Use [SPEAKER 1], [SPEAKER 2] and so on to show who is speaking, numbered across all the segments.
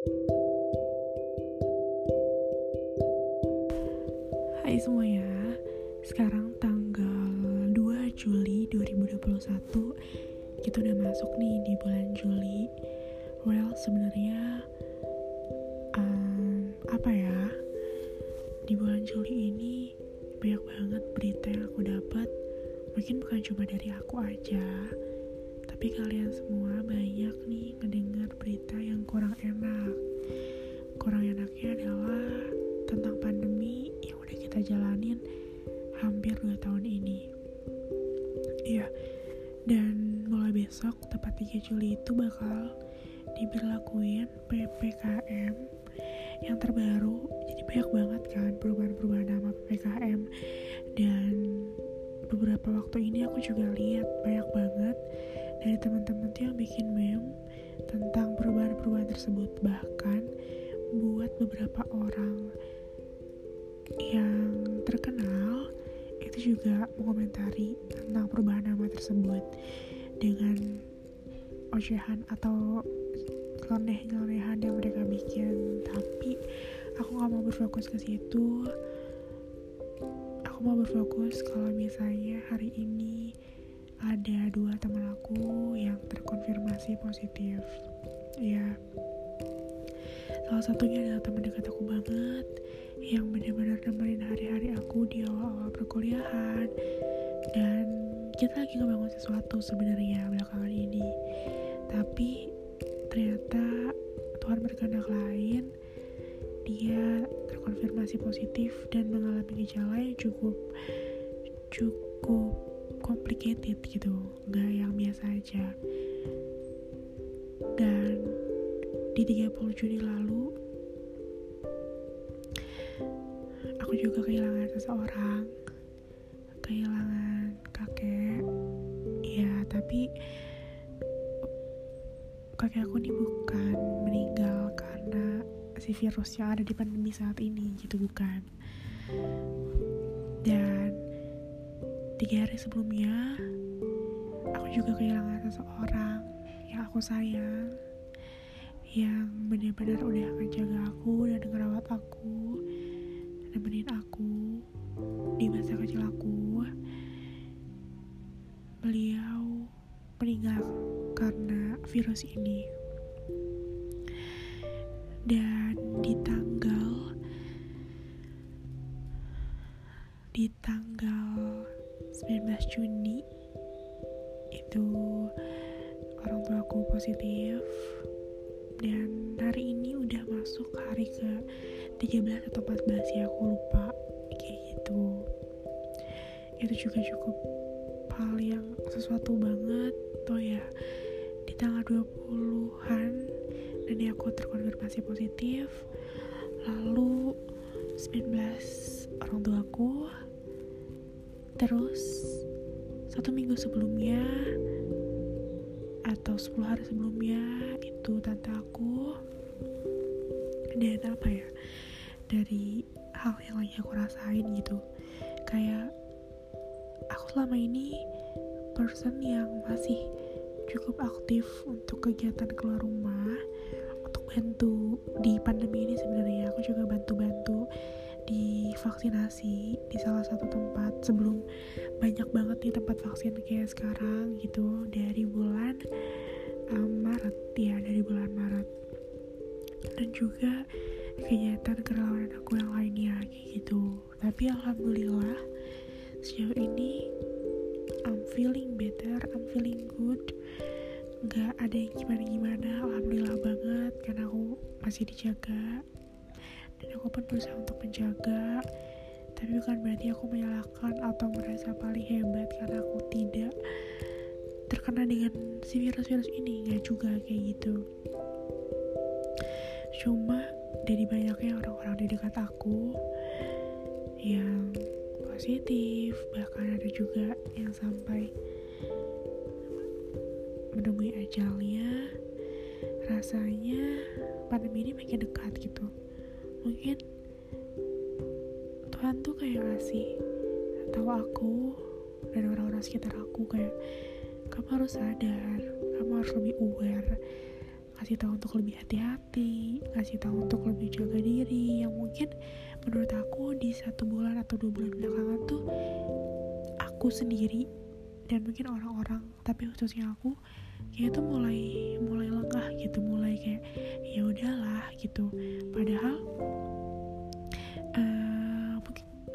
[SPEAKER 1] Hai semuanya, sekarang tanggal 2 Juli 2021 Kita udah masuk nih di bulan Juli. Well, sebenarnya um, Apa ya? Di bulan Juli ini Banyak banget berita yang aku dapat. Mungkin bukan cuma dari aku aja Tapi kalian semua banyak nih ngedengar berita yang kurang enak Kurang enaknya adalah tentang pandemi yang udah kita jalanin hampir 2 tahun ini. Iya, dan mulai besok, tepat 3 Juli itu bakal diberlakuin PPKM yang terbaru. Jadi banyak banget kan perubahan-perubahan nama PPKM dan beberapa waktu ini aku juga lihat banyak banget dari teman-teman tuh yang bikin meme tentang perubahan-perubahan tersebut bahkan buat beberapa orang yang terkenal itu juga mengomentari tentang perubahan nama tersebut dengan ocehan atau nyeleneh-nyelenehan yang mereka bikin. Tapi aku gak mau berfokus ke situ. Aku mau berfokus kalau misalnya hari ini ada dua teman aku yang terkonfirmasi positif. Ya salah satunya adalah teman dekat aku banget yang benar-benar nemenin hari-hari aku di awal-awal perkuliahan. Dan kita lagi ngebangun sesuatu sebenarnya belakangan ini. Tapi ternyata Tuhan berkehendak lain. Dia terkonfirmasi positif dan mengalami gejala yang cukup cukup complicated gitu nggak yang biasa aja. Dan di 30 Juni lalu aku juga kehilangan seseorang kehilangan kakek. Ya tapi kakek aku ini bukan meninggal karena si virus yang ada di pandemi saat ini gitu bukan. Dan tiga hari sebelumnya aku juga kehilangan seseorang yang aku sayang yang benar-benar udah ngejaga aku dan ngerawat aku nemenin aku di masa kecil aku. Beliau meninggal karena virus ini. Dan di juga cukup hal yang sesuatu banget tuh ya. Di tanggal 20-an dan aku terkonfirmasi positif. Lalu 19 orang tua aku. Terus satu minggu sebelumnya atau 10 hari sebelumnya itu tante aku dan apa ya dari hal yang lagi aku rasain gitu. Kayak selama ini person yang masih cukup aktif untuk kegiatan keluar rumah untuk bantu di pandemi ini sebenarnya. Aku juga bantu-bantu di vaksinasi di salah satu tempat sebelum banyak banget nih tempat vaksin kayak sekarang gitu dari bulan um, Maret. Ya dari bulan Maret. Dan juga kegiatan kerelawanan aku yang lainnya kayak gitu. Tapi alhamdulillah sejauh ini I'm feeling better I'm feeling good. Nggak ada yang gimana-gimana alhamdulillah banget karena aku masih dijaga. Dan aku pun berusaha untuk menjaga tapi bukan berarti aku menyalahkan atau merasa paling hebat karena aku tidak. Terkena dengan si virus-virus ini nggak juga kayak gitu. Cuma dari banyaknya orang-orang di dekat aku yang positif bahkan ada juga yang sampai menemui ajalnya. Rasanya pandemi ini makin dekat gitu. Mungkin Tuhan tuh kayak ngasih tahu aku dan orang-orang sekitar aku kayak kamu harus sadar kamu harus lebih aware ngasih tahu untuk lebih hati-hati ngasih tahu untuk lebih jaga diri. Yang mungkin menurut aku di satu bulan atau dua bulan belakangan tuh aku sendiri dan mungkin orang-orang tapi khususnya aku kayak itu mulai mulai lengah gitu mulai kayak ya udahlah gitu. Padahal uh,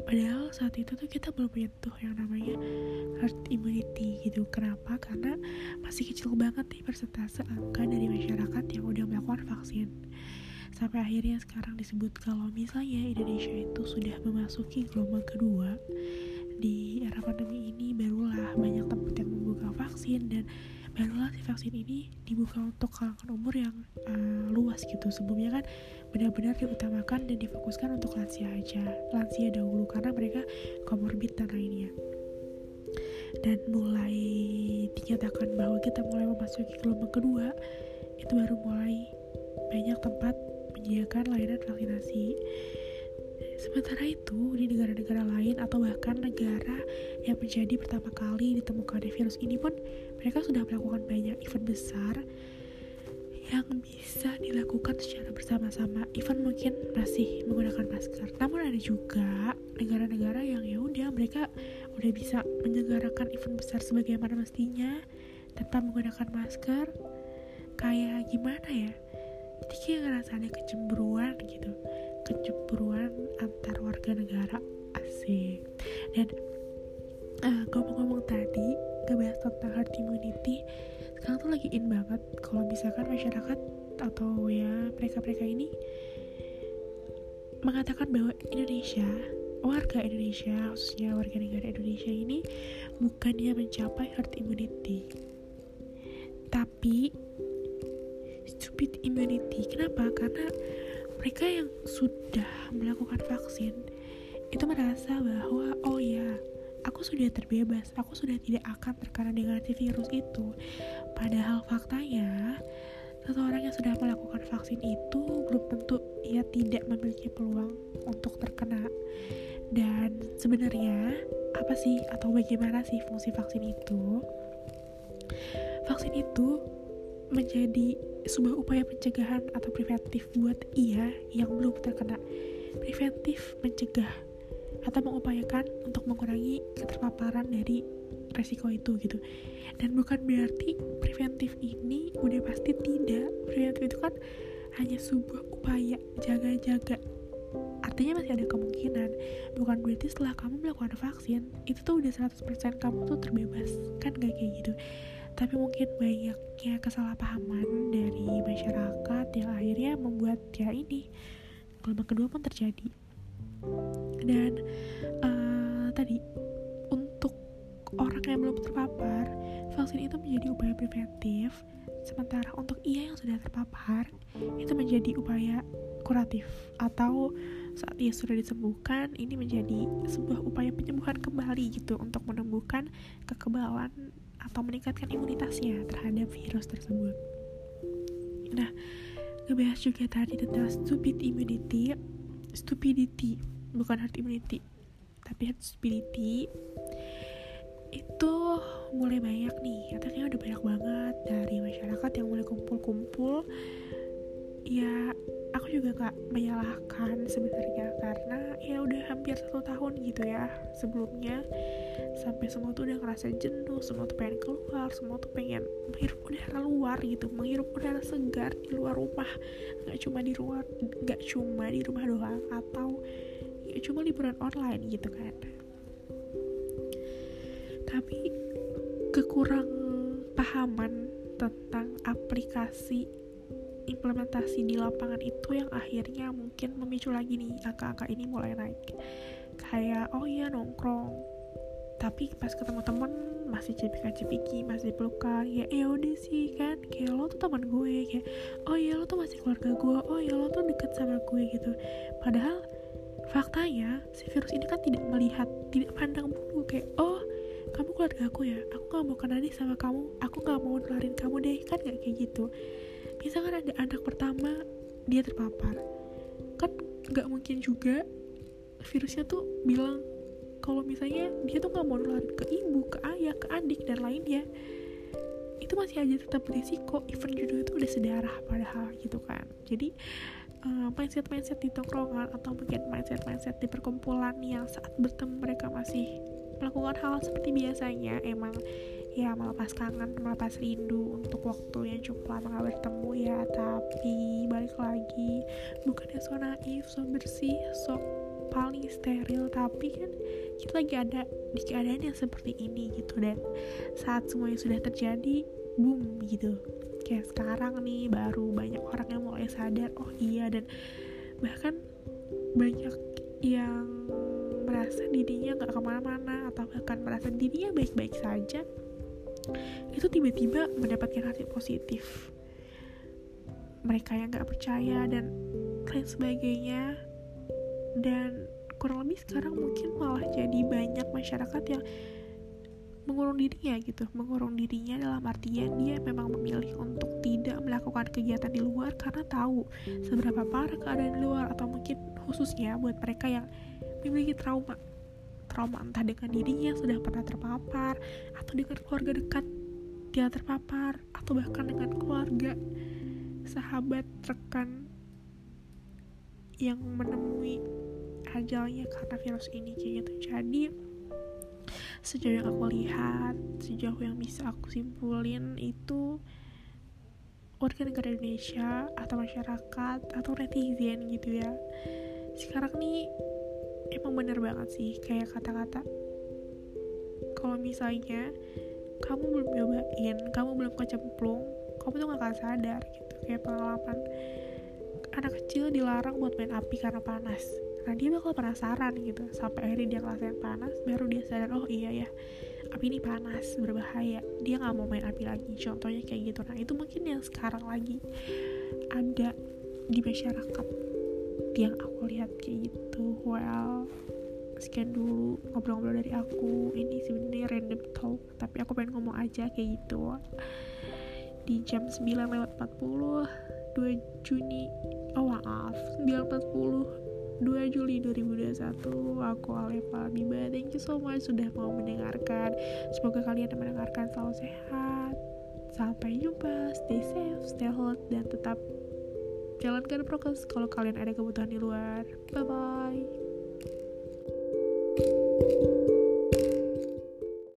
[SPEAKER 1] padahal saat itu tuh kita belum punya tuh yang namanya herd immunity gitu. Kenapa? Karena masih kecil banget nih persentase angka dari masyarakat yang udah melakukan vaksin sampai akhirnya sekarang disebut kalau misalnya Indonesia itu sudah memasuki gelombang kedua di era pandemi ini barulah banyak tempat yang membuka vaksin dan barulah si vaksin ini dibuka untuk kalangan umur yang uh, luas gitu. Sebelumnya kan benar-benar diutamakan dan difokuskan untuk lansia aja lansia dahulu karena mereka komorbid dan lainnya dan mulai dinyatakan bahwa kita mulai memasuki gelombang kedua itu baru mulai banyak tempat menyediakan layanan vaksinasi Sementara itu, di negara-negara lain atau bahkan negara yang menjadi pertama kali ditemukan virus ini pun mereka sudah melakukan banyak event besar yang bisa dilakukan secara bersama-sama. Event mungkin masih menggunakan masker, namun ada juga negara-negara yang ya udah mereka udah bisa menyelenggarakan event besar sebagaimana mestinya tanpa menggunakan masker. Kayak gimana ya? Jadi kayak ngerasa ada kecemburuan gitu. Kecemburuan antar warga negara asik. Dan uh, ngomong-ngomong tadi ngebahas tentang herd immunity sekarang tuh lagi in banget. Kalau misalkan masyarakat atau ya mereka-mereka ini mengatakan bahwa Indonesia warga Indonesia khususnya warga negara Indonesia ini bukannya mencapai herd immunity. Tapi stupid immunity. Kenapa? Karena mereka yang sudah melakukan vaksin itu merasa bahwa oh ya aku sudah terbebas aku sudah tidak akan terkena dengan si virus itu. Padahal faktanya seseorang yang sudah melakukan vaksin itu belum tentu ia tidak memiliki peluang untuk terkena. Dan sebenarnya apa sih atau bagaimana sih fungsi vaksin itu? Vaksin itu menjadi sebuah upaya pencegahan atau preventif buat ia yang belum terkena. Preventif mencegah atau mengupayakan untuk mengurangi keterpaparan dari resiko itu gitu. Dan bukan berarti preventif ini udah pasti tidak. Preventif itu kan hanya sebuah upaya jaga-jaga. Artinya masih ada kemungkinan. Bukan berarti setelah kamu melakukan vaksin, itu tuh udah 100% kamu tuh terbebas. Kan gak kayak gitu tapi mungkin banyaknya kesalahpahaman dari masyarakat yang akhirnya membuat ya ini gelombang kedua pun terjadi. Dan uh, tadi untuk orang yang belum terpapar vaksin itu menjadi upaya preventif. Sementara untuk ia yang sudah terpapar itu menjadi upaya kuratif. Atau saat ia sudah disembuhkan ini menjadi sebuah upaya penyembuhan kembali gitu untuk menumbuhkan kekebalan atau meningkatkan imunitasnya terhadap virus tersebut. Nah, ngebahas juga tadi tentang stupid immunity, stupidity, bukan herd immunity, tapi herd stupidity. Itu mulai banyak nih, katanya udah banyak banget dari masyarakat yang mulai kumpul-kumpul. Ya aku juga gak menyalahkan sebenarnya karena ya udah hampir satu tahun gitu ya sebelumnya. Sampai semua tuh udah ngerasa jenuh semua tuh pengen keluar semua tuh pengen menghirup udara luar gitu menghirup udara segar di luar rumah. Nggak cuma di luar nggak cuma di rumah doang atau ya cuma liburan online gitu kan. Tapi kekurang pahaman tentang aplikasi implementasi di lapangan itu yang akhirnya mungkin memicu lagi nih angka-angka ini mulai naik. Kayak oh iya nongkrong. Tapi pas ketemu temen masih cepikan cepiki masih pelukan ya ya udah sih kan. Kayak lo tuh teman gue kayak oh iya lo tuh masih keluarga gue oh iya lo tuh deket sama gue gitu. Padahal faktanya si virus ini kan tidak melihat tidak pandang bulu kayak oh kamu keluarga aku ya? Aku gak mau kenal sama kamu. Aku gak mau nularin kamu deh kan gak kayak gitu misalkan ada anak pertama dia terpapar. Kan nggak mungkin juga virusnya tuh bilang kalau misalnya dia tuh nggak mau nularin ke ibu ke ayah ke adik dan lainnya. Itu masih aja tetap berisiko even judul itu udah sedarah padahal gitu kan. Jadi uh, mindset mindset di tongkrongan atau mungkin mindset mindset di perkumpulan yang saat bertemu mereka masih melakukan hal seperti biasanya emang ya melepas kangen melepas rindu untuk waktu yang cukup lama gak bertemu ya. Tapi balik lagi bukannya so naif so bersih so paling steril. Tapi kan kita lagi ada di keadaan yang seperti ini gitu. Dan saat semuanya sudah terjadi boom gitu. Kayak sekarang nih baru banyak orang yang mulai sadar oh iya. Dan bahkan banyak yang merasa dirinya nggak ke mana-mana atau bahkan merasa dirinya baik-baik saja itu tiba-tiba mendapatkan hasil positif. Mereka yang gak percaya dan lain sebagainya. Dan kurang lebih sekarang mungkin malah jadi banyak masyarakat yang mengurung dirinya gitu. Mengurung dirinya dalam artian dia memang memilih untuk tidak melakukan kegiatan di luar karena tahu seberapa parah keadaan di luar atau mungkin khususnya buat mereka yang memiliki trauma trauma entah dengan dirinya sudah pernah terpapar atau dengan keluarga dekat dia terpapar atau bahkan dengan keluarga sahabat rekan yang menemui ajalnya karena virus ini. Kayak gitu. Jadi sejauh yang aku lihat sejauh yang bisa aku simpulin itu warga negara Indonesia atau masyarakat atau netizen gitu ya. Sekarang nih emang bener banget sih kayak kata-kata. Kalau misalnya kamu belum nyobain kamu belum kecemplung kamu tuh gak akan sadar gitu kayak pengalaman anak kecil dilarang buat main api karena panas. Nah dia bakal penasaran gitu sampai akhirnya dia ngerasain panas baru dia sadar oh iya ya api ini panas berbahaya dia nggak mau main api lagi contohnya kayak gitu. Nah itu mungkin yang sekarang lagi ada di masyarakat yang aku lihat kayak gitu. Well sekian dulu ngobrol-ngobrol dari aku. Ini sebenarnya random talk tapi aku pengen ngomong aja kayak gitu. Di jam 9 lewat 40 2 Juni oh maaf 9.40 2 Juli 2021 aku Alepa Biba. Thank you so much sudah mau mendengarkan. Semoga kalian mendengarkan selalu sehat. Sampai jumpa. Stay safe stay healthy dan tetap jalankan prokes kalau kalian ada kebutuhan di luar. Bye bye